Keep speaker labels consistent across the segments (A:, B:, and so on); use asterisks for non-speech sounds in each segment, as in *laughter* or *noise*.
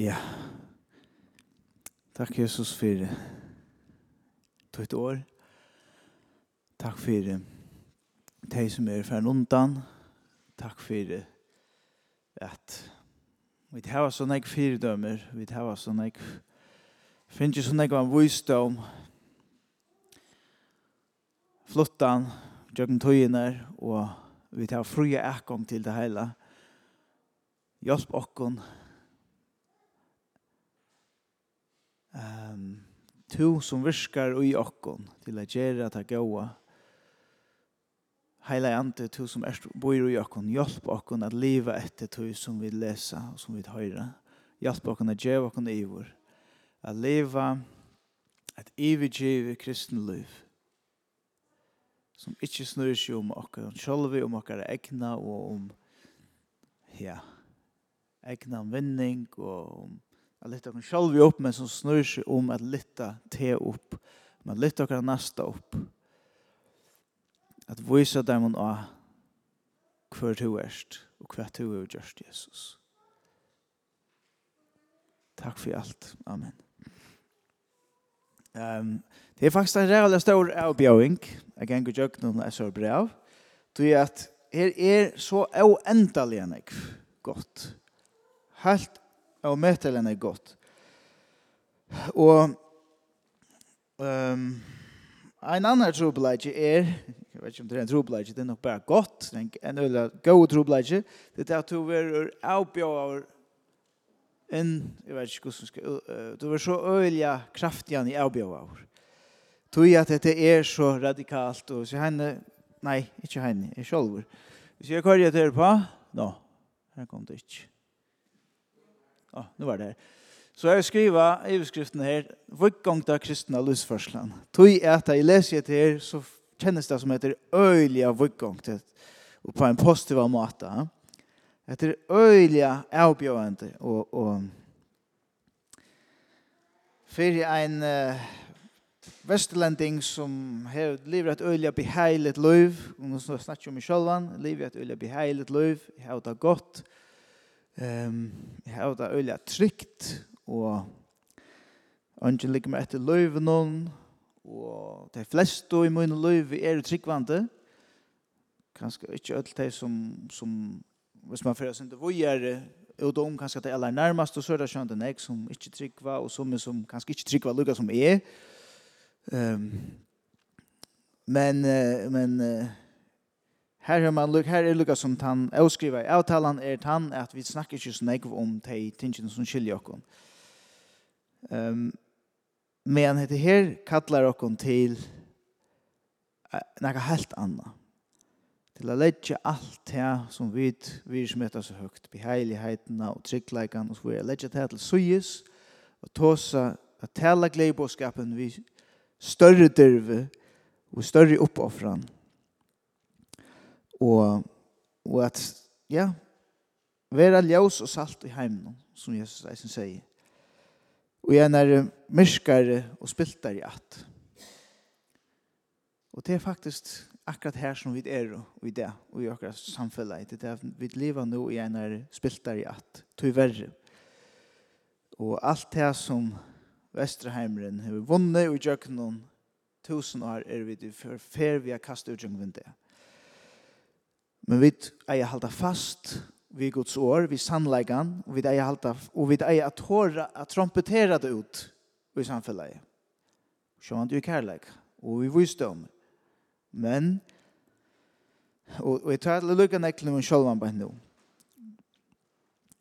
A: Ja. Takk Jesus for ditt år. Takk for de som er fra undan. Takk for at vi har sånne ikke fire dømer. Vi har sånne ikke finnes sånne ikke en visdom. Flottan, jøkken tøyene og vi har fria ekong til det hele. Hjelp okken. Um, to som virkar i okkon til at gjere ta gåa Heila ante to som er bor i okkon hjelp okkon at leva etter to som vi lesa og som vi høyra hjelp okkon at gjere okkon vår. at leva et ivigiv kristen liv som ikkje snur seg om okkar sjálvi, om okkar egna og om ja, egna vinning og om at lytta oss sjálv opp, men som snur seg om at lytta te opp, men att lytta oss opp, at vise dem og hver du erst, og hver du er gjørst, Jesus. Takk for alt. Amen. Um, det er faktisk en reale stor avbjøring. Jeg kan ikke gjøre noen jeg så brev. Du er at her er så uendelig enn jeg godt. Helt og møter henne godt. Og um, en annen trobeleidje er, jeg vet ikke om det er en trobeleidje, det er nok bare godt, en, en øyla god trobeleidje, det er at du er avbjøver en, jeg vet ikke hvordan skal, uh, du er så øyla kraftigan i avbjøver. Tui at dette er så radikalt, og så henne, nei, ikke henne, jeg sjolver. Hvis jeg kører det her på, no, her kom det ikke. Ja, nu var det här. Så jag skriver i beskriften här. «Vuggångt av kristna lusförslan. Tog jag att jag läser det her, så kännes det som heter øylige vuggångt, Och på en positiv måte. Etter øylige avbjørende, og, og for en uh, vestlending som har livet et øyelig beheilet liv, og nå snakker jeg om meg selv, Livet et øyelig beheilet liv, jeg har det godt, Ehm jag har det öliga tryckt och Angel ligger med etter løyven noen, og de fleste i mine løyve er tryggvante. Kanskje ikke alle de som, som hvis man fyrir sin til vujere, og de kanskje de aller nærmest, og så er det skjønt enn jeg som ikke tryggva, og som som kanskje ikke tryggva lukka som er. Um, men, men, Her er man her er lukka som tan avskriva i avtalan er tan at vi snakker ikke så nek om de tingene som skiljer okkon. Um, men dette her kallar okkon til uh, nekka helt anna. Til a leggja alt det som vi vi som så høgt, beheiligheitene og tryggleikan og så videre, leggja det til suyes og tåsa at tala gleibåskapen vi større dyrve og større uppoffran og, og at, ja, vera ljós og salt i heimen, som Jesus eisen sier. Og jeg er myrskare og spiltar i at. Og det er faktisk akkurat her som vi er og i det, og i akkurat samfunnet. Det er vi lever nå i en er spiltar i at, tog verre. Og alt det som Vesterheimren har vunnet og gjør noen tusen år er vi til for fer vi har kastet ut gjennom det. Men vi eier halda fast vi Guds år, vi sannleggen, og vi eier halda, og vi eier at håra, at trompetera det ut i samfunnet. Sjåan du er kærleik, og vi visdom. Men, og, og jeg tar alle lukka nekkelen om sjålvan på henne.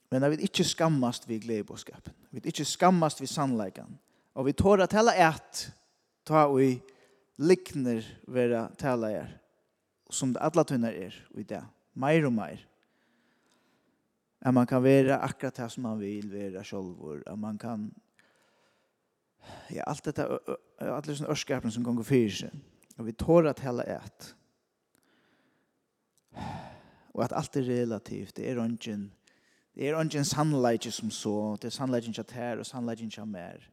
A: Men jeg vil ikke skammast vi gledebåskapen. Vi vil ikke skammast vi sannleggen. Og vi tåra hele et, ta og i likner vera talajar som det alla tunnar er i det, Mer og mer. At man kan være akkurat det som man vil være sjolvor, at man kan ja, alt dette, alle sånne ørskapen som kan gå fyrir seg, og vi tår at hella et. Og at alt er relativt, det er ønsken, det er ønsken sannleikje som så, det er sannleikje ikke her og sannleikje ikke mer.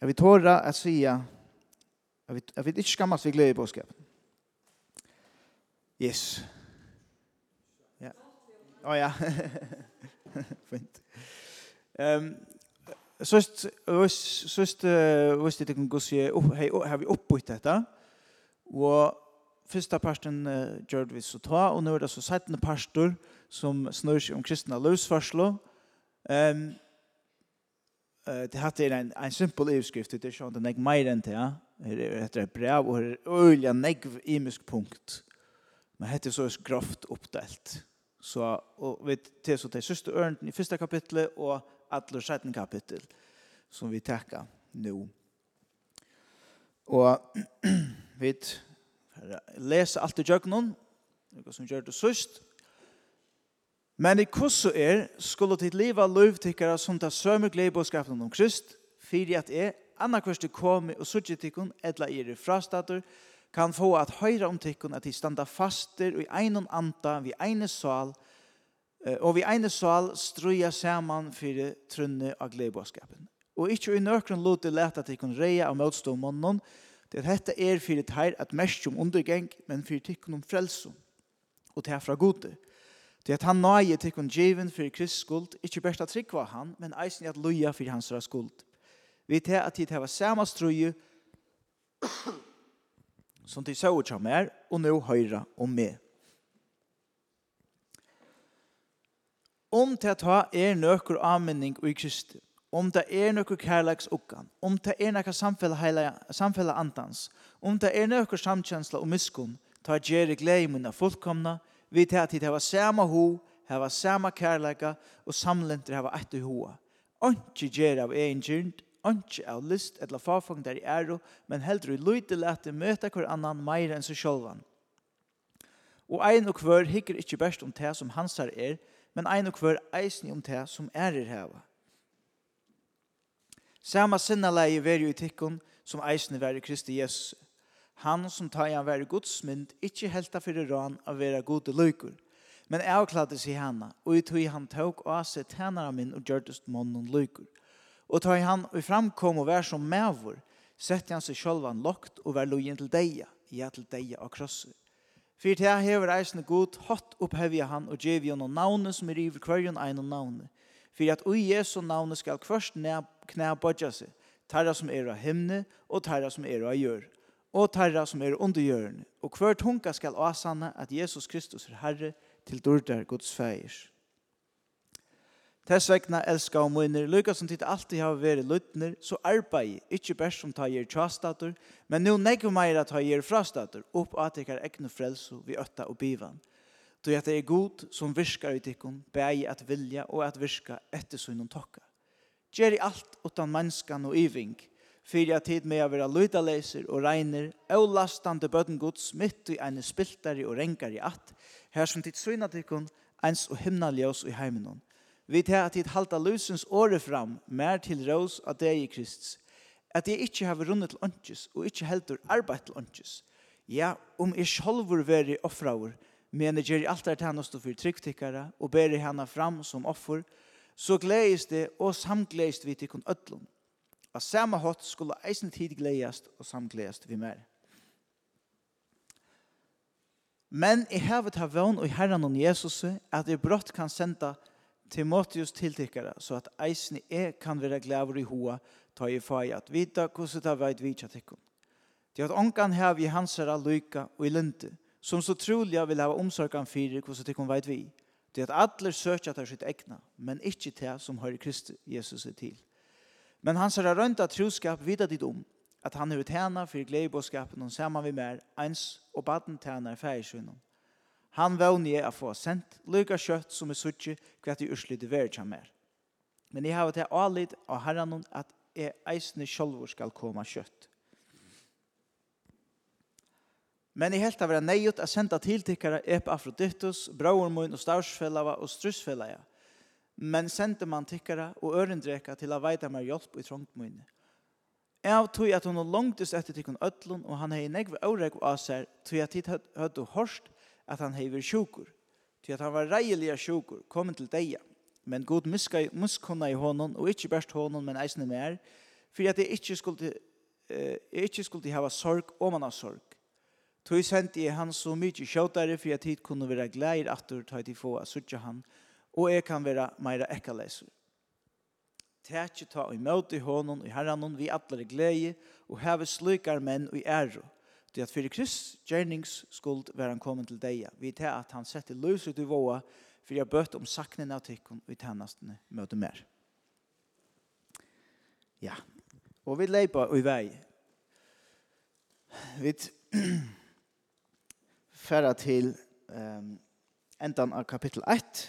A: Ja, vi tåra at sija, Jeg vet, jeg vet ikke skammes vi gleder i påskapen. Yes. Ja. Å oh, ja. Fint. Um, Sist, sist, uh, visst det kan gå se, har vi oppbytt dette? Og första parten uh, gjør vi så ta, og nå er det så 17. pastor som snør seg om kristna løsvarslo. Um, uh, det hatt er en, en simpel ivskrift, det er sånn at den er meir enn ja. Her er et brev, og her er øyelig negv imisk punkt. Men hette er så grovt oppdelt. Så, og vi tar så til søste ørenden i første kapitlet, og alle 17 kapittel, som vi tekka nå. Og vi leser alt i djøknen, noe som gjør det søst. Men i kusso er skulle til liva lovtikkere som tar sømme glede om Krist, fyrir at er annarkvørst komi og sutje tikkun, etla er frastatur, kan få at høyra om tikkun at de standa faster og i einon anda vi eine sal, og vi eine sal struja saman fyrir trunne av gleibåskapen. Og ikkje i nøkron lute leta tikkun reia av møtstå månnen, det hette er fyrir teir at mest om undergeng, men fyrir tikkun om frelsom, og det er fra gode. Det at han nøye tikkun djeven fyrir kristskuld, ikkje best at trikva han, men eisen at loja fyrir hans skuld. Vi tar at tid hava samme strøye som de så ut av mer, og nå høyre om meg. Om til at ha er nøkker avmenning og i Kristi, om det er nøkker kærleks ukkan, om det er nøkker samfella andans, om det er nøkker samkjensla og miskunn, ta gjerne glede min av fullkomna, vi tar at de hava samme ho, hava samme kærleika, og samlenter hava etter hoa. Onki gjerne av egen gjernt, ikke av lyst eller farfang der i æro, men heldre i løyde lete møte hver annan meir enn seg sjølvan. Og ein og hver hikker ikke best om det som hansar er, men ein og hver eisen om det som ærer heva. Sama sinnaleie veri i tikkun som eisen veri i Kristi Jesus. Han som tar han veri Guds mynd, ikkje helta fyrir ran av vera gode løykur, men avkladde seg hana, og i tog han tåg og ase tænara min og gjørtest månen løykur. Og tar han og framkom og vær som mævor, sette han seg sjølvan lokt og vær lojen til deia, ja til deia av krosset. For til jeg hever eisne god, hatt opphevja han og gjev jo noen navne som er i kvarjon ein og navne. For at ui Jesu navne skal kvørst knæ bodja seg, tarra som er av himne og tarra som er av gjør, og tarra som er under gjørne. Og hver tunga skal asanna at Jesus Kristus er Herre til dårdar Guds feirs. Tess vegna elska og munir, lukka som tid alltid har vært luttner, så arbeid, ikkje best som ta gjer tjastater, men nu negg meira ta gjer frastater, opp at ikkar egnu frelso vi øtta og bivan. Du at det er god som virkar ut ikkon, bægi at vilja og at virka etter sunnum tokka. Gjeri alt utan mennskan og iving, fyrir at tid med å være lydaleser og regner, og lastande bøttengods mitt i ene spiltari og rengari at, her som tid suna tikkun, eins og himnaljøs i heimenon, Vi tar at tid halta lusens åre fram, mer til rås av deg i Kristus, at jeg ikke har rundet til åndkjes, og ikke heldur arbeid til åndkjes. Ja, om jeg sjolvor veri offraver, men jeg gjør alt det henne stå for tryggtikkere, og ber henne fram som offer, så gledes det og samgledes vi til kun ødlom. Av samme hatt skulle eisen tid gledes og samgledes vi mer. Men jeg har vært av vann og herren om Jesus, at jeg brått kan senda Timotheus tiltikkere, så at eisen er kan være glæver i hoa, ta i fag at vita hvordan det veit vitja tikkun. Det at ongan hev i hansara lyka og i lente, som så troliga vil hava omsorgen fyrir hvordan tikkun veit vi. Det at alle søker tar sitt egna, men ikke til som har Kristus Jesus er til. Men hans har rønta troskap vidda dit om, at han er tjener for gledebåskapen og sammen vi mer, eins og baden tjener færsvinnen. Han vågner jeg å få sendt, lykke kjøtt som er suttje, hva til urslid det verre kommer. Men jeg har til alit av herren at jeg eisne sjølver skal komme kjøtt. Men i helt av det nøyot er sendt til tikkere Ep Afrodittus, Brauermoen og Stavsfellava og Strussfellava. Men sendte man tikkere og ørendreka til å veita mer hjelp i trångtmoene. Jeg av tog at hun har langtist etter tikkun ødlun, og han hei negve årek og aser, tog at tid høyde hørt at han hever sjukur. Til at han var reilige sjukur, kommet til deia. Men god muskunna i honom, og ikkje best honom, men eisne mer, for at jeg ikkje skulle, eh, jeg ikkje skulle hava sorg og man har sorg. Tog sendte jeg han så mykje sjåtare, for at hit kunne være gleir atur, ta til få av suttja han, og jeg kan være meira ekkaleser. Tætje ta og møte honom i herranon vi atler glede, og heve slykar menn og æro. Det at fyrir Krist gjernings skuld var han kommet til deg. Vi tar at han setter løs ut i våa for jeg bøtt om saknen av tikkun og i tennastene møte mer. Ja, og vi leipa og i vei. Vi *clears throat* færa til um, endan av kapittel 1.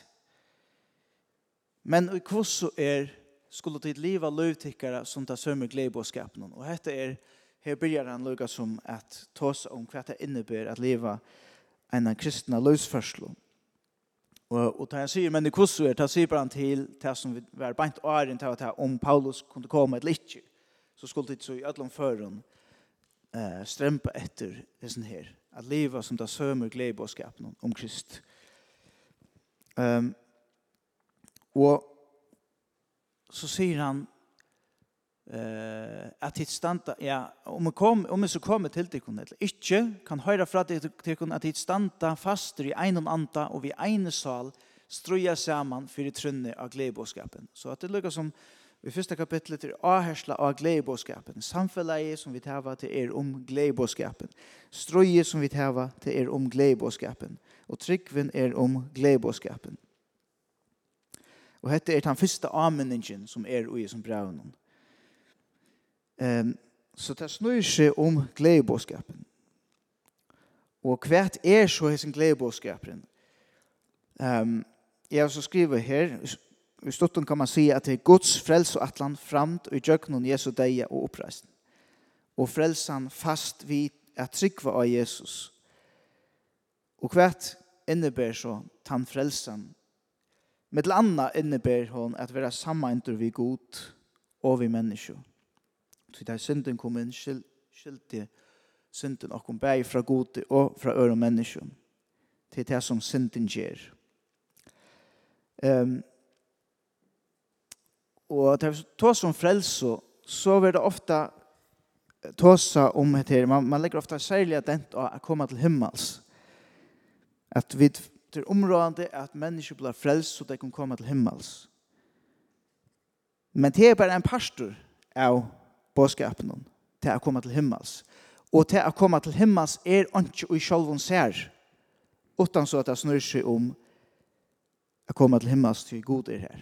A: Men i kvosso er skulle tid liva løvtikkara som tar sømmer gleibåskapen. Og hette er Her byrjar han lukka som at tås om hva det innebär at leva en kristna løsførslo. Og, og da han sier, men i kosso er, da sier bare han til det som vi var beint åren til at om Paulus kunne komme et litt, så skulle det så i ødlom føren eh, strempa etter hessen her, at leva som det sømer gledebåskapen om Krist. Um, og så sier han, eh att hit standa ja om man kom om man så kommer till dig kunde inte kan höra fra dig till kunde att hit standa fast i en och anda och vi en sal ströja samman för det trunne av glädjeboskapen så att det lukar som i första kapitlet är ahersla av glädjeboskapen samfället som vi täva till er om glädjeboskapen ströje som vi täva till er om glädjeboskapen och tryckven er om glädjeboskapen Och hette er den första anmenningen som er i som braunen. Um, så det snur seg om gledebåskapen. Og hvert er så hessen gledebåskapen? Um, jeg har så skrivet her, i stutten kan man si at det er Guds frels og atlan framt og i djøknen Jesu deia og oppreisen. Og frelsan fast vi at trykva av Jesus. Og hvert innebär så tan frelsan. Med til anna innebär hon at vera samma vi god og vi menneskje. Så da synden kom inn, skilte synden og kom bæg fra gode og fra øre mennesken. Til det som synden gjør. Um, og det er to som frelse, så er det ofte tåsa om det her. Man, man legger ofte særlig at den å komme til himmels. At vi til områdende at mennesker blir frelst så de kan komme til himmels. Men det er bare en pastor av bådskapen til å komme til himmels. Og til å komme til himmels er ikke i sjølven ser, utan så at det snur seg om å komme til himmels til god er her.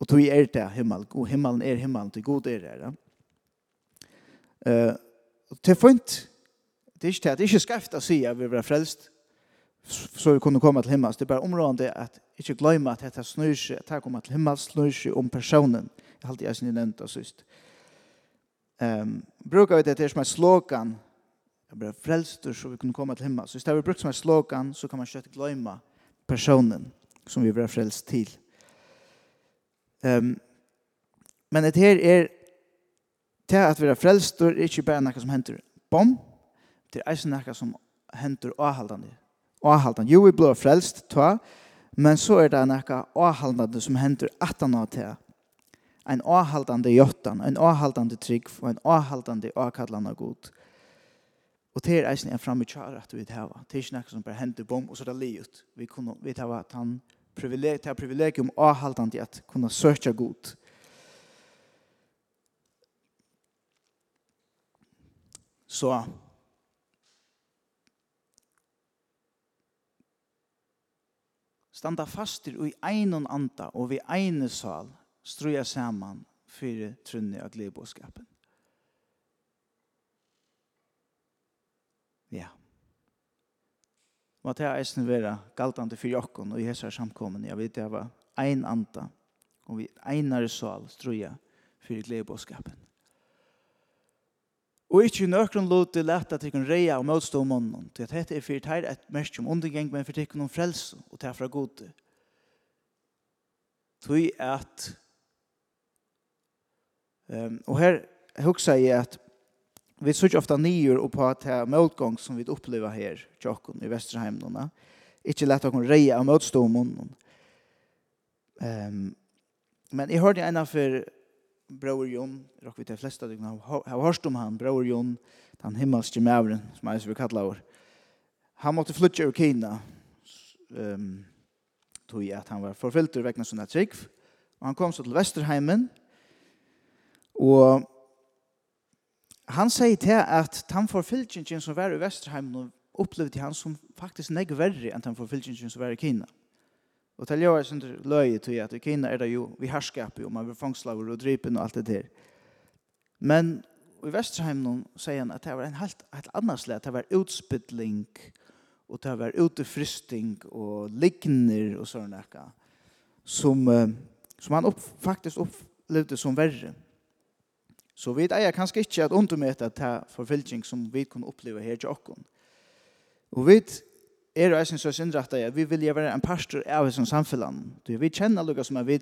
A: Og tog er det himmel, og himmelen er himmelen til god er her. Uh, til funnet, det er ikke det, det er ikke skreft å si at vi blir frelst, så vi kunne komme til himmels. Det er bare områdende at ikke glemme at dette snur seg, at det kommer til himmels, snur seg om personen. Uh, Det har alltid jag sin nämnt och syst. Um, brukar vi det til som är slåkan. Jag blir frälster så vi kunde komma till hemma. Så istället vi brukar som är slåkan så kan man kött glömma personen som vi blir frälst till. Um, men det här är til att vi är frälster är inte bara något som händer. Bom! Det är något som händer avhållande. Avhållande. Jo, vi blir frälst, ta. Men så er det noe avhaldende som hender at han har til en avhaldande jottan, en avhaldande trygg, og en avhaldande avkallan av god. Og det er eisen jeg framme tjar at vi tar Det er ikke nekka som bare hender bom, og så er det li. Vi kunne, vi tar at han privilegium, det privilegium avhaldande at kunna søkja god. Så standa fastir i einon anda og vi eine sal struja saman fyrir trunni at leve. Ja. Må ta eisen vera galtande fyrir okkon og i hessar samkommen. Jeg vet det var ein anda og vi einare sal struja fyrir glede. Og ikkje nøkron lot til lett at ikon reia og møtstå om ånden, til at dette er fyrt her et mest om undergeng, men fyrt ikon om frelse og til fra gode. Tui at Um, och här huxar jag att vi såg ofta nior och på att här motgång som vi upplever här i i Västerheimnarna. Inte lätt att reja av motstånden. Um, men i hörde en för bror Jon, rock vi de flesta dygn har hörst om han, bror Jon, den himmelske mävren som han vill kalla vår. Han måtte flytta ur Kina um, tog jag att han var förfyllt ur väckna sådana trygg. Och han kom så till Västerheimen Og han sier til at han får fylkingen som var i Vesterheim opplevde han som faktisk negg verre enn han får fylkingen som var i Kina. Og til jeg var sånn løye til at i Kina er det jo vi herskap jo, man vil fangslaver og drypen og alt det der. Men i Vesterheim sier han at det var en helt, helt annet slett, det var utspilling og det var utefrysting og ligner og sånne som, som han opp, faktisk opplevde som verre. Så vi eier kanskje ikke at undermøte til forfylking som vi kunne oppleve her til åkken. Og vi er eisen så innrett at vi vil være en pastor av som samfunnet. Vi kjenner noe som er vi,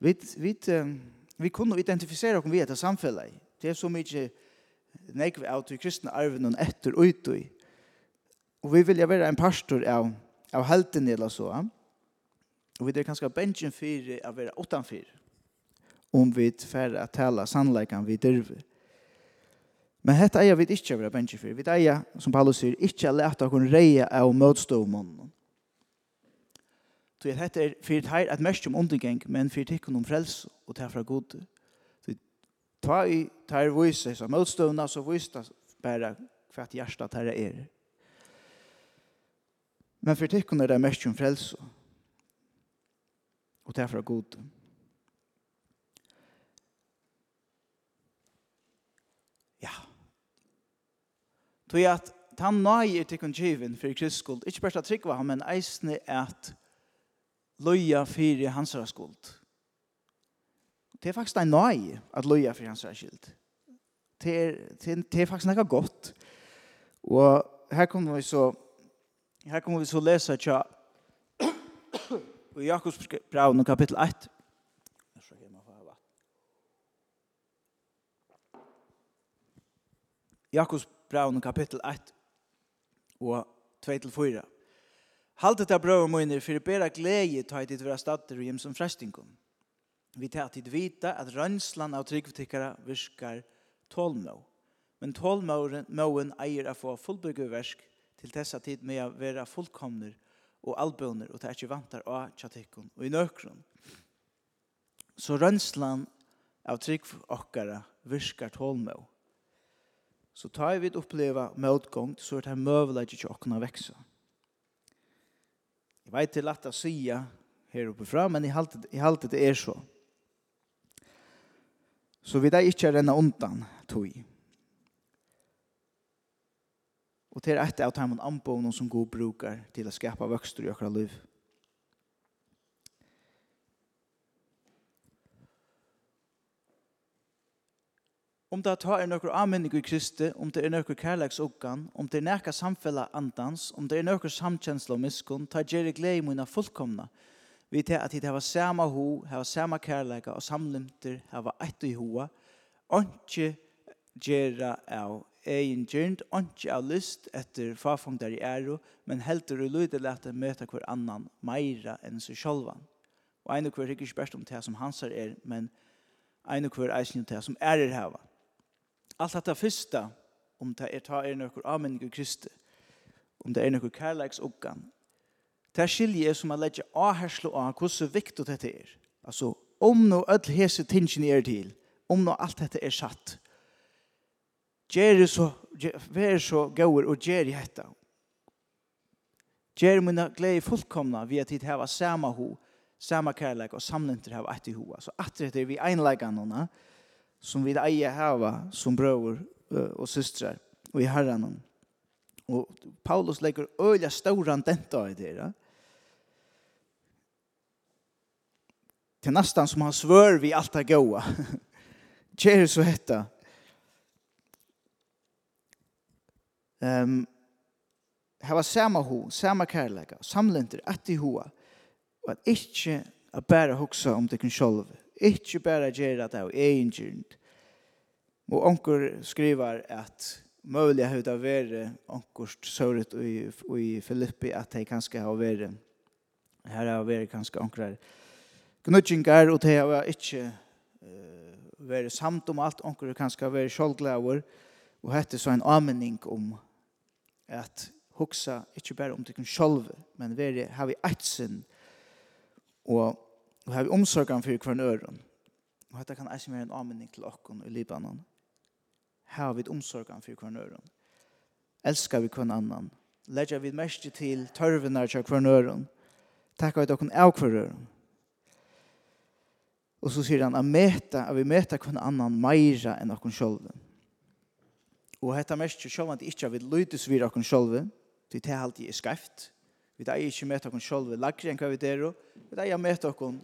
A: vi, vi, vi kunne identifisere oss med dette samfunnet. Det er så mye nekve av til kristne arven og etter og ut og Og vi vil være en pastor av, av helten eller så. Og vi er kanskje bensjen for å være åttan om vi færre at tala sannleikan vi dyrve. Men hetta eier vi ikkje over bensje for. Vi eier, som Paulus sier, ikkje a leta okkur reia av møtståmånen. Så hetta er fyrir teir at mest om undergeng, men fyrir tikkun om frelse og teir fra god. Så ta i teir vise så møtstående, så vise det bare hva hjärsta teir er. Men fyrir tikkun er det mest om frelse og teir fra god. Og Tog at han nøy er tikkun kjivin fyrir kristskuld, ikkje bare at trikva han, men eisne at loja fyrir hans skuld. Det er faktisk en nøy at loja fyrir hans skuld. Det er, det, er, det er faktisk nekka godt. Og her kommer vi så her kommer vi så lesa tja i Jakobs braun kapittel 1 Jakobs braun kapittel 1 og 2-4. Haltet av brøv og møyner for bæra glede ta i ditt vera stater og hjem som frestingum. Vi tar tid vita at rønslan av tryggvetikkara virkar tålmå. Men tålmåen eier å få fullbyggeversk til dessa tid med å være fullkomner og albøner og ta ikke vantar av tjatikken og i nøkron. Så rønslan av trygg okkara virkar tålmå. Så tar vi oppleva motgång så er det här mövlaget till att kunna växa. Jag vet inte lätt att säga här uppe fram, men i halte det er så. Så vi der ikke er denne undan tog. Och det är ett av de anbonen som god brukar til å skapa växter i våra liv. Om det er nokre avmenning i Kristi, om det er noen kærleiksuggan, om det er noen samfella andans, om det er nokre samkjensla og miskunn, ta gjerri glede mine fullkomna. Vi tar at det hava sama ho, hava sama kærleika og samlymter, hava eitt i hoa, onki gjerra av ein gjernd, onki av lyst etter farfungdar i æro, men heldur og lydelete møta hver annan meira enn seg sjolvan. Og ein og hver hikker spørst om det som hansar er, men ein og hver eisen til det som ærer hava. Alt dette første, om det er ta er nøkker avmenning i Kristi, om det er nøkker kærleiksuggan, det er skilje som man legger avherslo av hvordan viktig dette er. Altså, om no öll hese tingene er til, om no alt dette er satt, Gjeri så, vær så gauer og i hetta. Gjeri mina glede fullkomna vi at hit heva sama ho, sama kærleik og samlinter heva etter hoa. Så det är vi einleikannona, som vi eier hava som brøver og systrar og i herran. Og Paulus legger øyla stauran denta i dere. Til nästan som han svör vi alt *laughs* er goa. Kjer så hetta. Um, her var samma ho, sama kærleika, samlendur, etter hoa, og at ikkje att bara hoksa om det kun sjolve, Ikke bare gjør det av egen gynt. Og onker skriver at mulig har det vært onkerst søret i, i Filippi at de kanskje har vært her har vært kanskje onkrar gnudgingar og de har ikke uh, vært samt om alt onker kanskje har vært sjålglaver og hette så en anmenning om at hoksa ikke bare om tykken sjolv men veri har vi eitsen og og har vi omsorgan for hver nøren. Og dette kan eisen være en anmenning til okken i Libanon. Her har vi omsorgan for hver nøren. Elskar vi hver annan. Legger vi mest til tørvene til hver nøren. Takkar vi dere av hver nøren. Og så sier han at, meta, at vi møter hver annan meira enn okken sjolven. Og dette mest til sjolven at ikke vi lydes vi okken sjolven. Det er alltid skreft. Vi tar ikke meta okken sjolven lagre enn hva vi der. Vi eier meta okken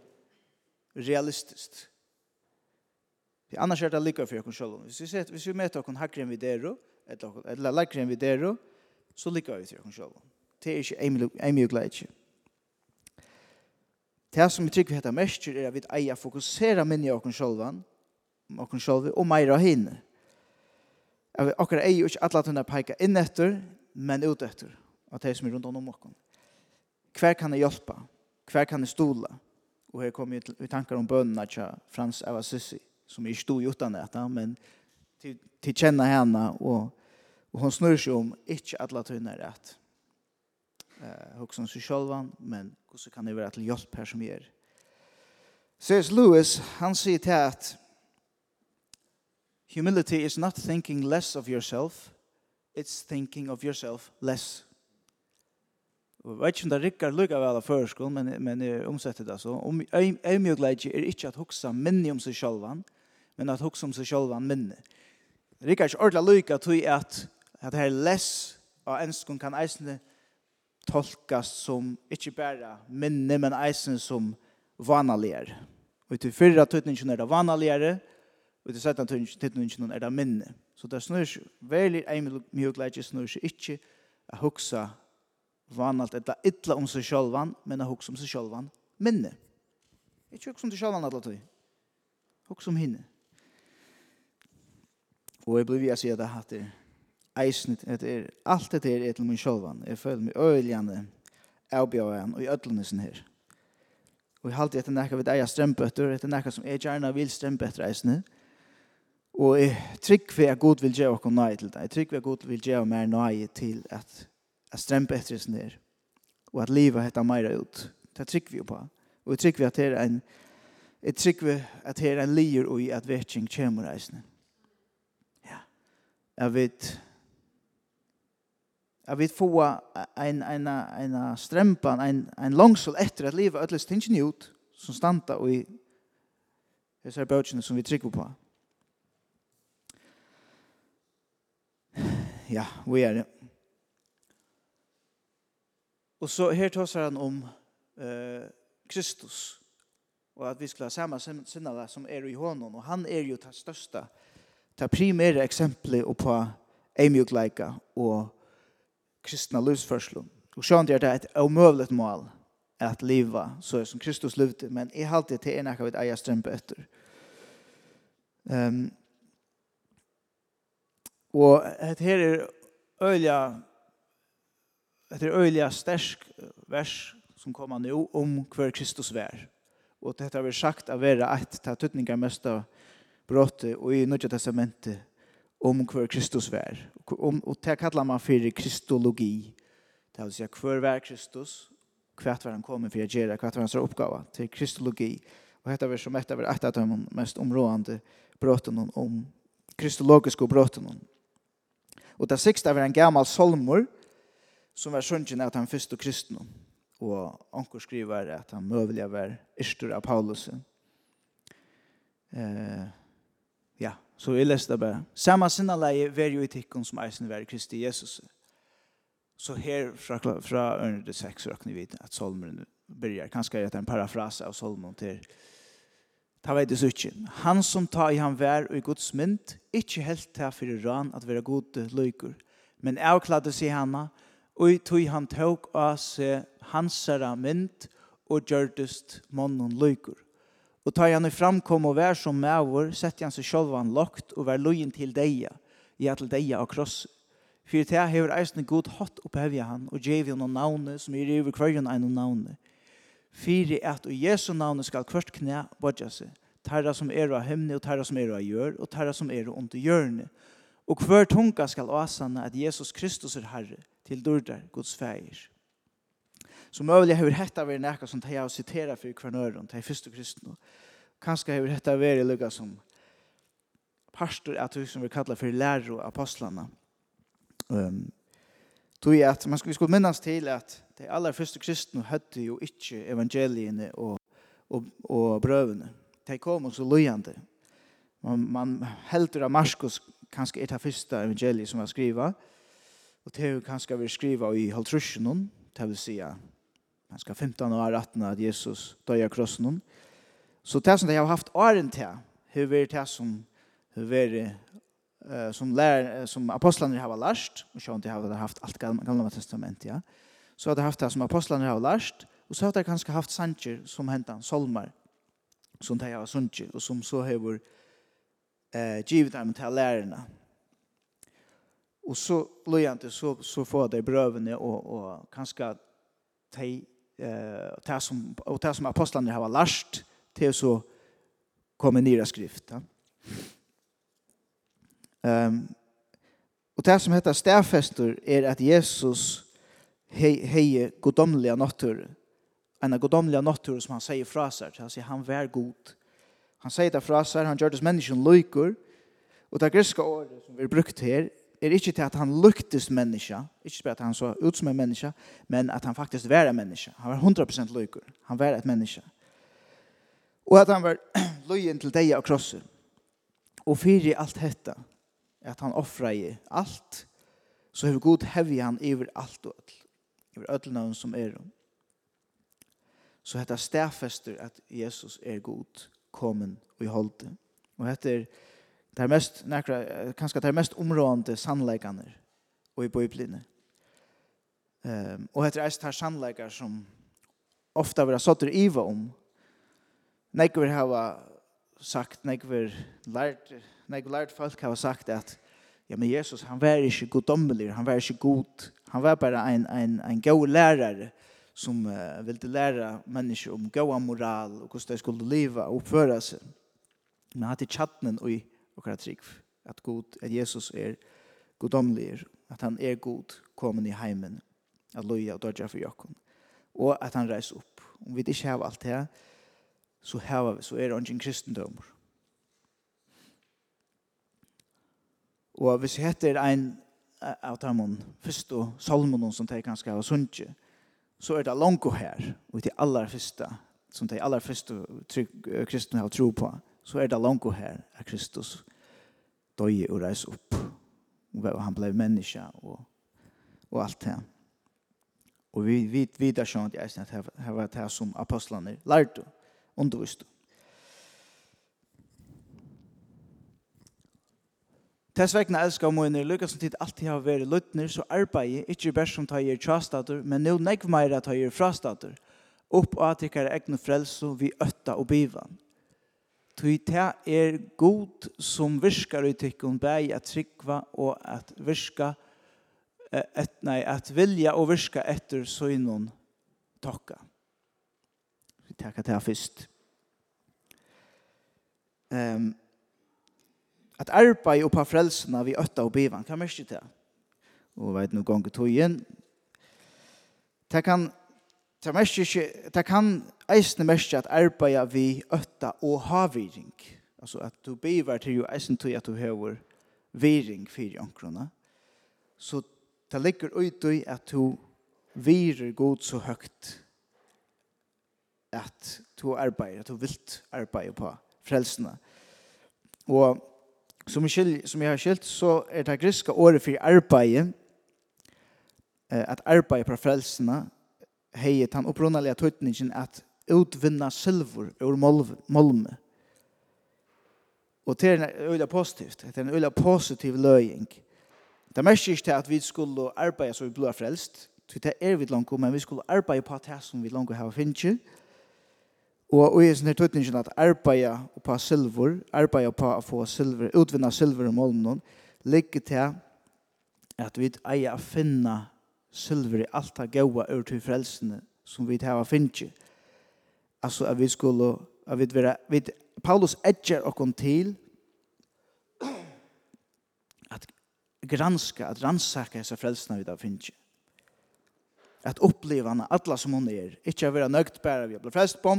A: realistiskt. Det annars är det lika för oss själva. Hvis vi ser att vi möter oss hackare än vi där eller eller läkare än vi där så lika vi till oss själva. Det är inte en mjukläge. Det som vi tycker vi heter mest är att vi eier fokusera minne av oss själva och oss själva och mer av henne. Att vi akkurat eier inte alla tunna peka in efter men ut efter. Att det som är runt om oss. Hver kan jag hjälpa? Hver kan jag stola? Och här kommer vi tankar om bönerna till Frans av Assisi som är stod utan detta men till, till känna henne och, och hon snurrar seg om inte alla tunnar rätt. Eh, också om sig själva men så kan det vara til hjelp her som ger. C.S. Lewis han säger til at Humility is not thinking less of yourself, it's thinking of yourself less Jeg vet ikke om det rikker lykke vel av førskolen, men, men jeg omsetter det så. Om øymjøkleidje er ikke at hoksa minne om seg sjølvan, men at hoksa om seg sjølvan minne. Rikker ikke ordentlig lykke til at, at det her less av enskon kan eisne tolkas som ikke bare minne, men eisne som vanaligere. Og til fyrre tøytningen er det vanaligere, og til sette tøytningen er det minne. Så det snur seg, veldig mye øymjøkleidje snur seg ikke at hoksa minne vanalt etta illa om seg sjølvan, men att hugsa om seg sjølvan minne. Ikke hugsa om seg sjølvan alla tøy. Hugsa om hinne. Og jeg blir vi å si at det hatt det eisnet, at er, alt det er til min sjølvan. Jeg føler meg øyeljande avbjøren og i ødlenissen her. Og jeg halte etter nekka vid eia strømbøtter, etter nekka som jeg gjerne vil strømbøtter eisne. Og jeg trygg for at god vil gjøre okkur nøy til det. Jeg trygg for at god vil gjøre mer nøy til at at strempe etter oss ned, og at livet heter meira ut. Det trycker vi jo på. Og jeg trykker vi at det er en jeg trykker vi at det er en lier og i at vetting kommer reisende. Ja. Jeg vet jeg vet få en, en, en strempan, en, en langsål etter at livet ødeles tingen ut, som standa og i disse bøtjene som vi trykker på. Ja, vi er det. Og så her tåsar han om eh, Kristus og at vi skulle ha samme sinnala som er i honom og han er jo det største det primære eksempelet på eimjukleika og kristna livsførselen. Og sjån det et omøvlet mål at leva så er som Kristus levde men jeg halte til en av et eier strømpe etter. Um, og her er øyla det er øyelig stersk vers som kommer nå om hver Kristus vær. Og dette har vi sagt av være et til tøtninger mest av brottet og i Nødja testamentet om hver Kristus vær. Om, og det kallar man for kristologi. Det vil si hver vær Kristus, hvert var han kommer for å gjøre, hvert var hans oppgave til kristologi. Og dette er som et av et av de mest områdende brottene om kristologiske brottene. Og det siste er en gammal solmor, som var sjønnen at han fyrst og kristne. Og anker skriver at han møvelig var yrstur av Paulus. Eh, ja, så jeg leste det bare. Samma sinneleie var jo i tikkun som eisen var Kristi Jesus. Så her fra, fra under det seks råkner vi at Solmeren börjar. Kanskje er det en parafras av Solmeren til Ta vei det ikke. Han som ta i han vær og i Guds mynd, ikkje helt ta fyrir ran at vera gode løyker, men avkladde seg hana, og tog han tåg av seg hansara mynd og gjørdest månen løyker. Og tar han i framkom og vær som mævor, sette han seg selv han lagt og vær løyen til deia, i til deia av kross. For det hever eisne god hatt opphevja han og gjev hon navne som er i kvarjon ein og navne. Fyri at og Jesu navne skal kvart knæ bodja seg, tarra som er av himne og tarra som er av gjør og tarra som er under hjørne. Og hver tunga skal åsane at Jesus Kristus er Herre, til dørdar Guds feir. Så møylig hefur hetta varit nekka som teg av citera fyrir kvarnøren, teg kristen. kristne. Kanska hefur hetta veri lukka som pastor at vi som vi kallar för lærer og apostlana. Um, tog at man skulle, vi skulle minnas til at de aller første kristne høtte jo ikke evangeliene og, og, og brøvene. De kom og så løyende. Man, man heldur av Marskos kanskje er det første evangeliet som var skriva, Og det er kanskje vi skriver i halvtrusjonen, det vil si kanskje 15 år 18 at Jesus døg av krossen. Så det som de har haft åren til, har vært det som hur är uh, som, lär, som apostlarna har lärt och så har de har haft allt gamla, testament ja. Så har de haft det som apostlarna har lärt och så har de kanske haft sanger som hända solmar, som de har sunget och som så har eh givet givit dem till lärarna Och så lojant så så får det brövne och och kanske te eh ta som och ta som apostlarna har lärt till så kommer nya skrift. Ehm um, och det som heter stäfester är att Jesus hej hej godomliga natur en godomliga natur som han säger fra sig. Han säger han vær god. Han säger det fra han gjør det som människan lykor. Och det greska ordet som vi har brukt här er ikke til at han lyktes menneske, ikke bare at han så ut som en menneske, men at han faktisk var en menneske. Han var 100% lykker. Han var et menneske. Og at han var *clears throat* løyen til deg og krosser. Og fyrir alt dette, at han offra i alt, så har god hevig han iver alt og alt. Iver ødelnavn som er om. Så dette stedfester at Jesus er god, kommen og i holdet. Og dette er Det er mest, nekra, kanskje det er mest områdende sannleikene og i bøyblene. Um, og etter eist här sannleikar som ofta vera sotter iva om. Nek vi har sagt, nek har lært, nek vil lært folk har sagt at ja, men Jesus, han var ikke goddommelig, han var ikke god, han var bare en, en, en god lärare som uh, ville lära mennesker om god moral og hvordan de skulle leva og oppføre seg. Men han hadde tjattnen og i og hver trygg, at, god, at Jesus er godomlig, at han er god, komin i heimen, at loja og dodja for jokken, og at han reis opp. Om vi ikke har alt det, så, har så er det ikke en. Og hvis jeg heter en av dem først og salmonen som de kanskje har sunnkje, så er det langt her, og til aller første, som de aller første kristne har tro på, så er det langt her at Kristus døye og reise opp. Og han ble menneske og, og alt det. Og vi vet videre sånn at jeg synes at det var det som apostlene lærte og underviste. Tess vegna elskar moinir, lukka som tid alltid har vært luttner, så arbeid ikkje bæst som tar gjer trastater, men nu nekv meira tar gjer frastater, opp og at egnu frelso vi ötta og bivan, Tui ta er god som virkar i tykkun bæg at tryggva og at virka et, nei, at vilja og virka etter søgnon tokka. Vi takka ta fyrst. Um, at arbeid oppa frelsena vi øtta og bivan, kan mest det? Og veit nu gongu tøyen. Det kan, det mest ikke, det kan eisne mest at arbeida vi øtta og havviring. Altså at du bivar til jo eisne tog at du hever viring fyrir ankrona. Så det ligger ut i at du virer god så høgt at du arbeider, at du vilt arbeide på frelsene. Og som skil, som jeg har skilt, så er det griska året for eh at arbeid på frelsene, hei, den opprunalige tøytningen at utvinna silver ur molme. Og det er en øyla positivt. Det er en øyla positiv løying. Det mest ikke til at vi skulle arbeide så vi blir frelst. Det er vi langt, men vi skulle arbeide på det som vi langt har finnet. Og i sin tøtningen at arbeide på silver, arbeide på å få silver, utvinna silver i molmen, ligger til at vi eier å finne silver i alt det gode ur til frelsene som vi har finnet alltså att vi skulle att vi vara vi Paulus edger och kom till att granska att ransaka dessa frälsna vi där finns att uppleva henne alla som hon är inte att vara nöjt bara vi blir frälst på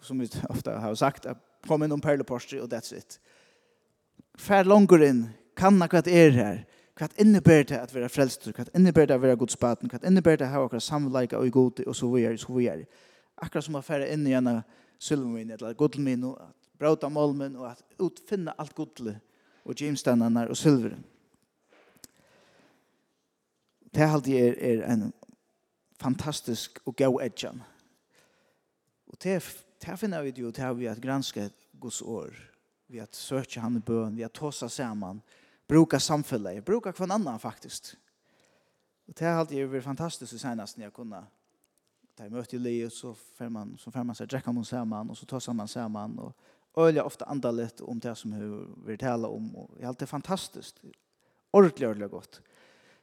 A: som vi ofta har sagt att kom in om perleporster och that's it fär långt in kan något vad är här Hva innebär det att vara frälst? Hva innebär det att vara Guds baden? Hva innebär det att ha våra samleika och i gode och så vidare, så vidare. Akkurat som å fære inn i en sylvmin, eller godlmin, og at brauta målmen, og at utfinna alt godle, og gymstendene og sylveren. Det halte er, er en fantastisk og gau edjan. Og det, det finner vi det har vi at granske Guds år, vi at søke han i bøen, vi at tåsa saman, bruka samfunnet, bruka kvann annan faktisk. Og det halte er fantastisk i senast når jeg kunne där möter Leo så får man så får man så dräcka någon samman och så tar samman samman och öliga ofta andra om det som hur vi talar om och det är alltid fantastiskt. Ordentligt ordentligt gott.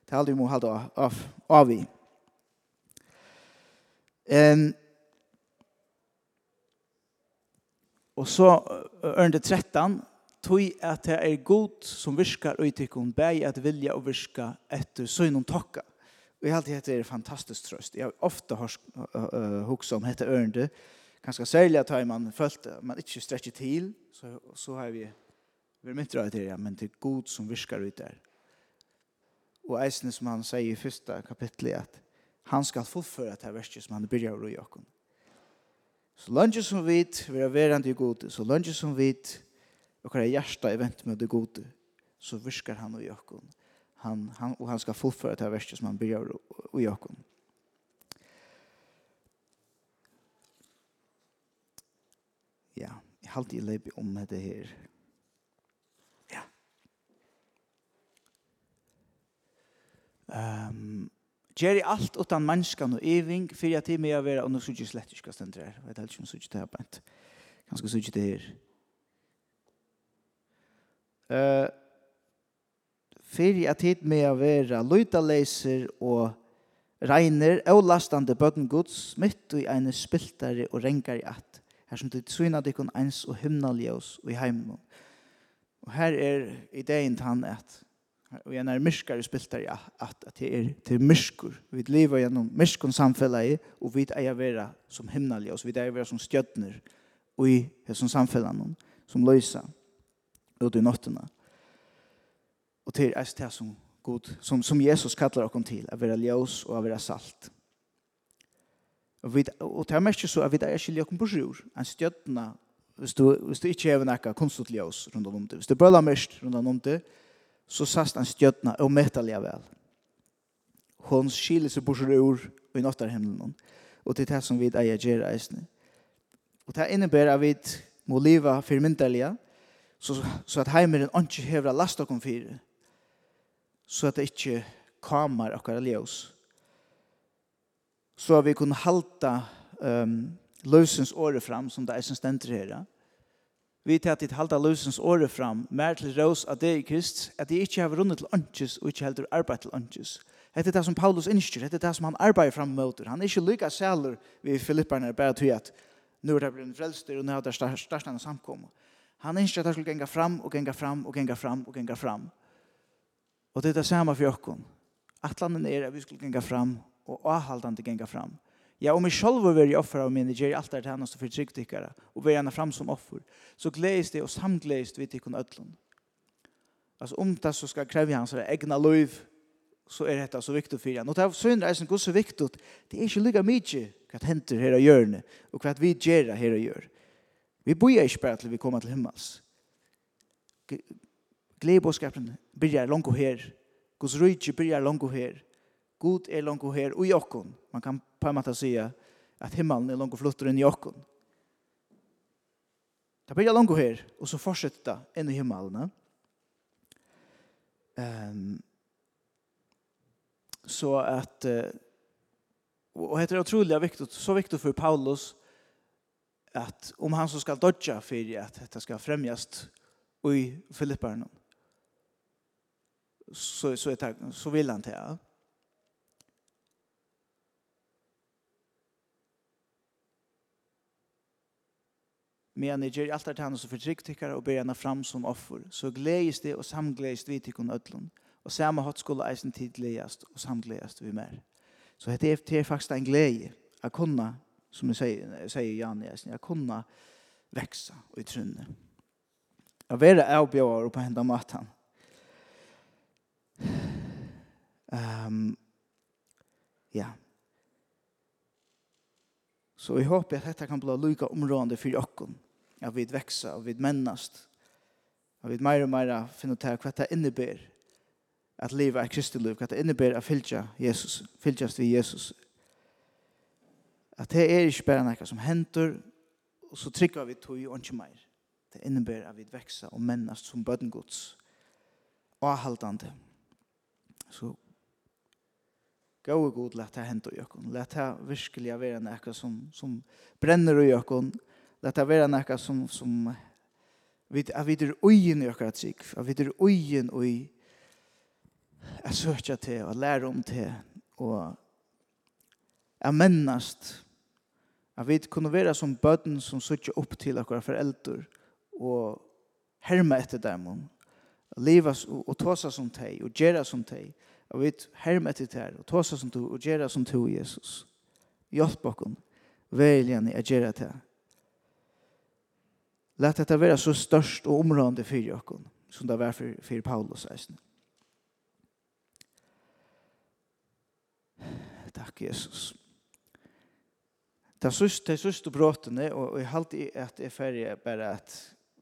A: Det är ju må hålla av av vi. Ehm Och så under 13 tog at det er god som virkar og tykkun bæg at vilja og virka etter søgnum tokka. Og jeg alltid heter det fantastisk trøst. Jeg har ofte hukst om dette ørende. Ganske særlig at man følt at man ikke strekker til, så, så har vi vært mynt røy til det, men til god som virker ut der. Og eisene som han sier i første kapitlet, at han skal fullføre det verset som han begynner å røy okken. Så lønge som vet, vi er verand i gode, så lønge som vet, og hver hjertet i vent med det gode, så virker han og i okken han, han, og han skal fullføre det verset som han börjar i Jakob. Ja, jeg har alltid läpp om det her. Ja. Um, Gjør Gjeri allt utan människan och eving för å være, og nå synes jeg slett ikke hva ständer her. Jeg vet ikke om synes det här på ganske synes det her. Uh, fyrir at hit med å være løytaleiser og reiner og lastande bøtten gods mitt i ene spiltare og rengar i at her som du syna dykon eins og himnaljøs og i heimen og her er ideen til han at og en er myrskare spiltare i at at det er til myrskur vi lever gjennom myrskon samfellet og vi eier vera som himnaljøs vi eier vera som stjøtner og i som samfellet som løysa ut i nottena Og til er det som, God, som, som Jesus kallar okkom til, å være ljøs og å være salt. Og, vi, og det er mest så at vi er ikke ljøkken på sjur, en stjøttene, hvis du, hvis du ikke har nekka konstant ljøs rundt om det, hvis du bøler mest rundt om det, så sast en stjøttene og møter vel. Hon skiler seg på sjur og i nottar himmelen. Og til det som vi eier gjerra eisne. Og det innebär at vi må liva for så, så at heimeren ikke hever lasta kom fyrir så at det ikke kommer akkurat ljøs. Så at vi kunne halta um, løsens åre fram, som det er som stender her. Vi til att halta løsens åre fram, mer til rås av det i krist, at det ikke har rundet til åndkjøs, og ikke heldur arbeid til åndkjøs. Hette er det som Paulus innskjer, det er det som han arbeider fram mot. Han er ikke lykka sæler ved Filipperne, bare til at nu er det blitt frelster, og nu er det største han samkommet. Han innskjer at han skulle genga fram, og genga fram, og genga fram, og genga fram. Og fram. Og det er det samme for okken. Atlanen er at vi skulle genga fram, og avhaldande genga fram. Ja, om jeg selv vil være offer av mine, gjør alt det her for tryggtikkere, og være henne fram som offer, så gledes det og samgledes vi til kun ødlen. Altså, om det så skal kreve hans egna liv, så er dette så viktig for henne. Og det er synd reisen god så viktig, det er ikke lykka mye hva det henter her av hjørne, og hva vi gjør her av hjørne. Vi bor ikke bare til vi kommer til himmels. Gledebåskapen byrjar langt her. Guds rydtje byrjar langt her. God er langt her og i okken. Man kan på en måte si at himmelen er langt flottere enn i okken. Det byrjar langt her, og så fortsetter det inn i himmelen. Um, så at uh, og det er utrolig viktig, så viktig for Paulus at om han som skal dodja for at dette skal fremjast i Filipparna så, så, är så vill han det. Men jeg gjør alt det han som fortrykt tycker og ber henne fram som offer. Så gledes det og samgledes vi tykkene ødlån. Og samme hatt skulle eisen tid gledes og samgledes vi mer. Så det er, det er faktisk en glede. Jeg kunne, som jeg sier, jeg sier Jan Jesen, jeg kunne vekse og i trunne. Jeg være avbjøver på hendene maten. Um, ja. Så vi håper at dette kan bli lykka områdende for jokken. At vi vekser, og vi mennast. At vi mer og mer finner til hva det innebærer at livet er kristi liv, hva det innebærer at fylltja Jesus, fylgjast vi Jesus. At det er ikke bare noe som henter, og så trykker vi tog og ikke mer. Det innebærer at vi vekser og mennast som bøden gods. Og haltande. Så gå og god, let det hente i økken. Let det virkelig være noe som, som brenner i økken. Let det være noe som, som vid, at vi er øyen i økken trygg. At vi er øyen i at søkja til, og lære om til, og at mennast. At vi kunne være som bøten som søker opp til akkurat foreldre, og herme etter dem, leva og tosa som teg, og gjera som teg, og vi herm etter teg, og tosa som teg, og gjera som teg, Jesus. Hjelp okken, veljan i a gjera teg. Lät dette vara så störst og områdande för Jakob som det var för, för Paulus. Eisen. Tack Jesus. Det sista, det sista bråtene, og jeg halte at alltid att jag bare bara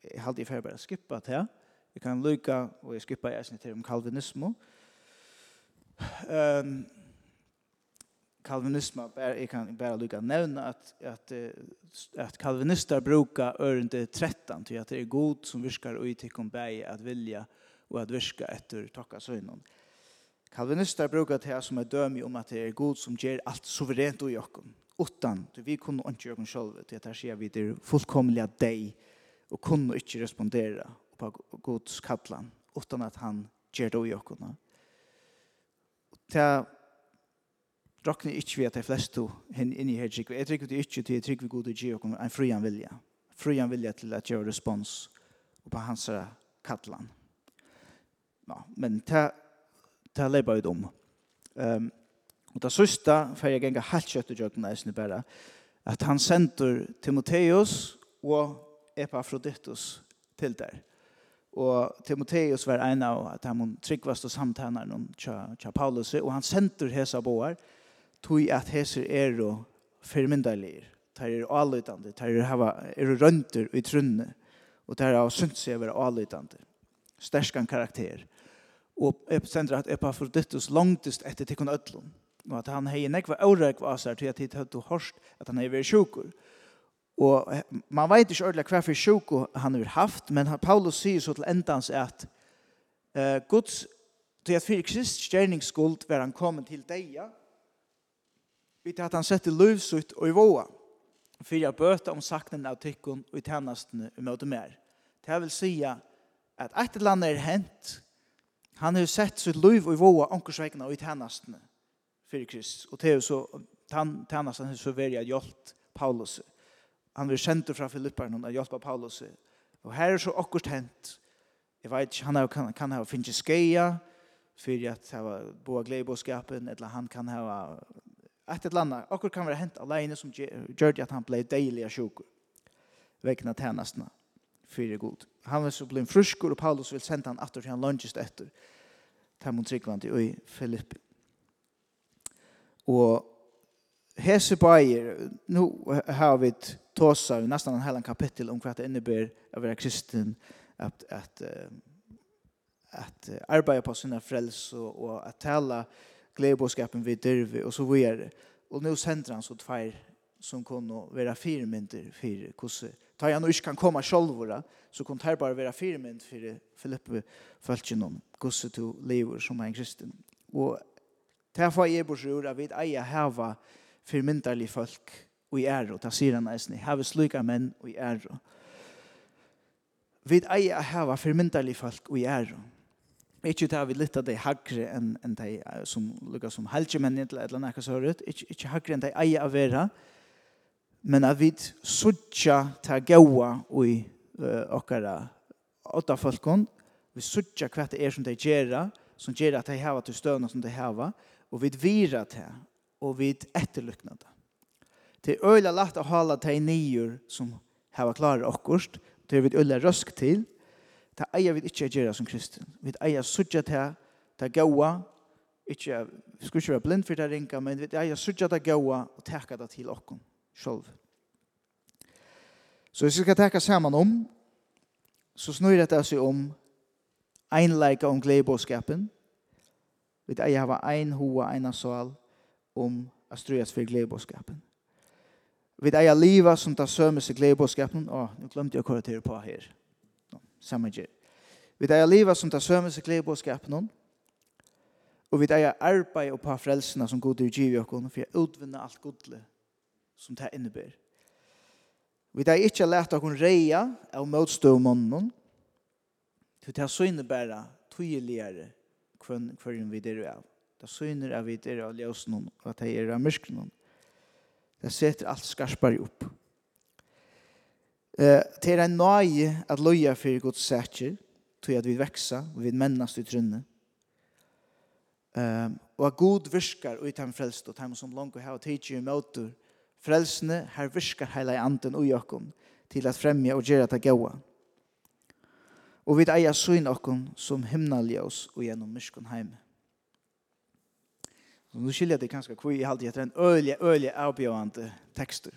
A: jeg halte har alltid bare skippa til. Vi kan lykka, og jeg skippa jeg snitt om kalvinismo. Um, kalvinismo, jeg kan bare lykka nevne at, at, at kalvinister brukar ørende 13, til at det er god som virkar og tikkum bæg at vilja og at virka etter tokka søgnon. Kalvinister brukar det her som er dømi om at det er god som gjør alt suverent og jokken, utan, vi kunne ikke gjøre oss selv, til at her sier vi det er fullkomlig deg, og kunne ikke respondere på Guds kallan utan att han ger det i okkona. Det råkner ikke vi at de fleste henne inn i her trygg. Jeg trygg det ikke til jeg trygg vi god og gir okkona en frian vilja. Frian vilja til at gjøre respons på hans kallan. Ja, men det det leber ut om. Um, og det sørste, for jeg ganger helt kjøtt og jøkken er bare, at han sender Timotheus og Epafroditus til der. Og Timoteus var en av at han tryggvaste samtaler noen tja Paulus, og han sender hesa boar, tog at heser er og firmyndalir, tar er avlytande, tar er, hava, er rønter i trunne, og tar er av sunt seg være avlytande. Sterskan karakter. Og sender at Epaphroditus langtist etter tikkun ötlun, og at han hei nekva årekva var seg til at hit høyt og hørst at han hei veri sjukur. Og Og man vet ikke ordentlig hva for sjuk han har haft, men Paulus sier så til endans at uh, Guds, til at fyrir krist stjerningsskuld var han kommet til deia, vidt at han sette løvsutt og i våa, fyrir jeg bøte om saknen av tykkun og i tennastene og møte mer. Det vil sige at et eller annet er hent, han har sett sitt løv og i våa, ankersveikene og i tennastene fyrir krist, og det er så, han har så velja hjelpt Paulus' han vil sende fra Filipperne og hjelpe Paulus. Og her er så akkurat hent. Jeg vet ikke, han kan, kan ha finnet skeia, for at han var boa gleibåskapen, eller han kan ha et eller annet. Akkurat kan være hent alene som gjør det at han ble deilig av sjukker. Vekna tjenestene fyrir god. Han vil så blei fruskur, og Paulus vil senda han atter til han langest etter. Tammon Tryggvandi og i Filippi. Og hese bæger, nu har vi et tåsa i nästan en helan kapitel om vad det innebär att vara kristen, att, att, att, arbeta på sina frälse och att tala glädjebåskapen vid dyrve och så vidare. Och nu sänder han så tvär som kunde vara firmynter för kusse. Ta jag nu inte kan komma själva så kunde här bara vara firmynt för Filippe fältjen om kusse to lever som en kristen. Och därför är på bara att vi äger häva firmyntarlig folk og i ære, og det sier han eisen, heve sluka menn og i ære. Vi eier heve formyndelige folk og i ære. Ikke det vi litt av de hagre enn en de som lukker som helgemenn eller et eller annet så hørt. Ikke, ikke hagre enn de eier av vera. men at vi suttja ta gaua i uh, okkara åtta folkon. vi suttja hva det er som de gjerra, som gjerra at de hava til støvna som de hava, og vi vira til, og vi etterlykna det. Det er øyla lagt å hala de nyer som hava klare okkurst. Det er vi øyla røsk til. Det eier vi ikke å gjøre som kristen. Vi eier sudja til det gaua. Ikke, vi skulle ikke være blind for det ringa, men vi eier sudja til gaua og teka det til okkur sjolv. Så hvis vi skal teka saman om, så snur det seg om einleika om gleibåskapen. Vi eier hava ein hoa, ein sal om astruas for gleibåskapen. Vi eier livet som tar sømme seg gledebåskapen. Å, nå glemte jeg å korrektere på her. No, samme gjør. Vi eier livet som tar sømme seg gledebåskapen. Og vi eier arbeid og på frelsene som god er givet oss for jeg utvinner alt godle som det innebærer. Vi eier ikke lært oss reia av motstøvmannen. Det er så innebærer tydeligere hvem vi er av. Det er så at vi er av ljøsen og at det er av myskene. Den setter alt skarpare opp. Eh, det er en nøye at løye for Guds sætjer, tog at vi veksa, og vi mennast i trunne. Um, og at god virkar ut i frelst, og dem som langt har tidsi i møter, frelsene her virkar heila i anden og jakom, til at fremja og gjera det gaua. Og vi eier søgn okkom som himnaljøs og gjennom myskon heime. Så nu skiljer det kanske kvar i allt heter en ölje ölje avbjörande texter.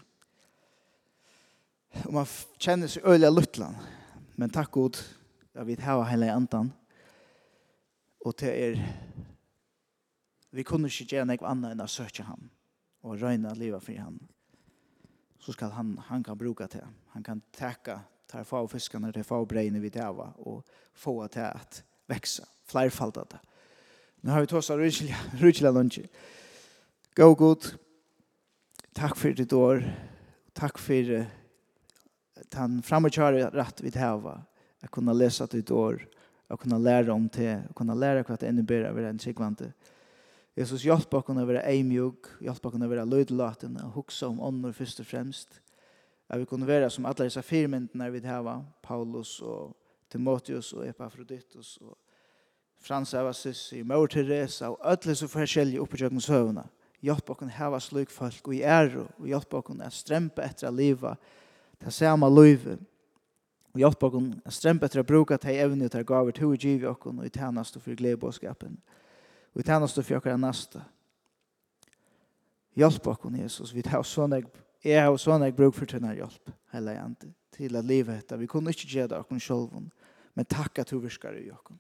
A: Och man känner sig ölje luttlan. Men tack god jag vet här hela andan. Och det är vi kunde inte göra något annat än att söka han och röjna leva för han. Så ska han han kan bruka det. Han kan täcka tar få fiskarna, tar få brejna vid det och få det att växa, flerfaldat det. Nu har vi tåsa rydkjela, rydkjela lunge. Gå god. Takk for ditt år. Takk han den framökjare rett vi hava. Jeg kunne lese ditt år. Jeg kunne lære om det. Jeg kunne lære hva det enda bedre en sikvante. Jesus hjelp oss å være eimjug. Hjelp oss å være løydelaten. Og hukse om ånder først og fremst. Jeg vil kunne være som alle disse firmyndene vi hava. Paulus og Timotheus og Epaphroditus og Frans av Assisi, Mor Teresa og alle så forskjellige oppe i kjøkken søvnene. Hjelp okken heva slik folk og i ære og hjelp okken at strempe etter å leve det samme livet. Og hjelp okken at strempe etter å bruke de evne og de gaver til å vi okken og i tjeneste for gledebåskapen og i tjeneste for okker neste. Hjelp okken, Jesus, vi tar sånn jeg Jeg har sånn jeg bruk for denne hjelp, hele ante, til at livet heter. Vi kunne ikke gjøre det akkurat selv, men takk at du virker i okken.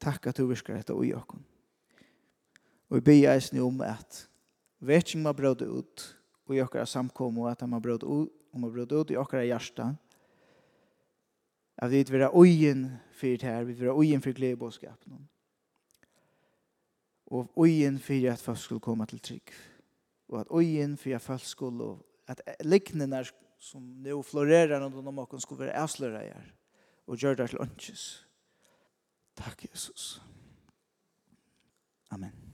A: Takk at du virkar dette i jokken. Og vi ber snu om at vet ikke om jeg brød ut og i er samkommet og at om jeg brød ut om jeg brød ut i jokker er hjertet at vi vil være øyen for det her, vi vil være øyen for gledebåskapen og øyen for at folk skulle komme til trygg. Og at øyen for at folk skulle at liknende som nå florerer når de skulle være avslører og gjør det til ønskes Takk, Jesus. Amen.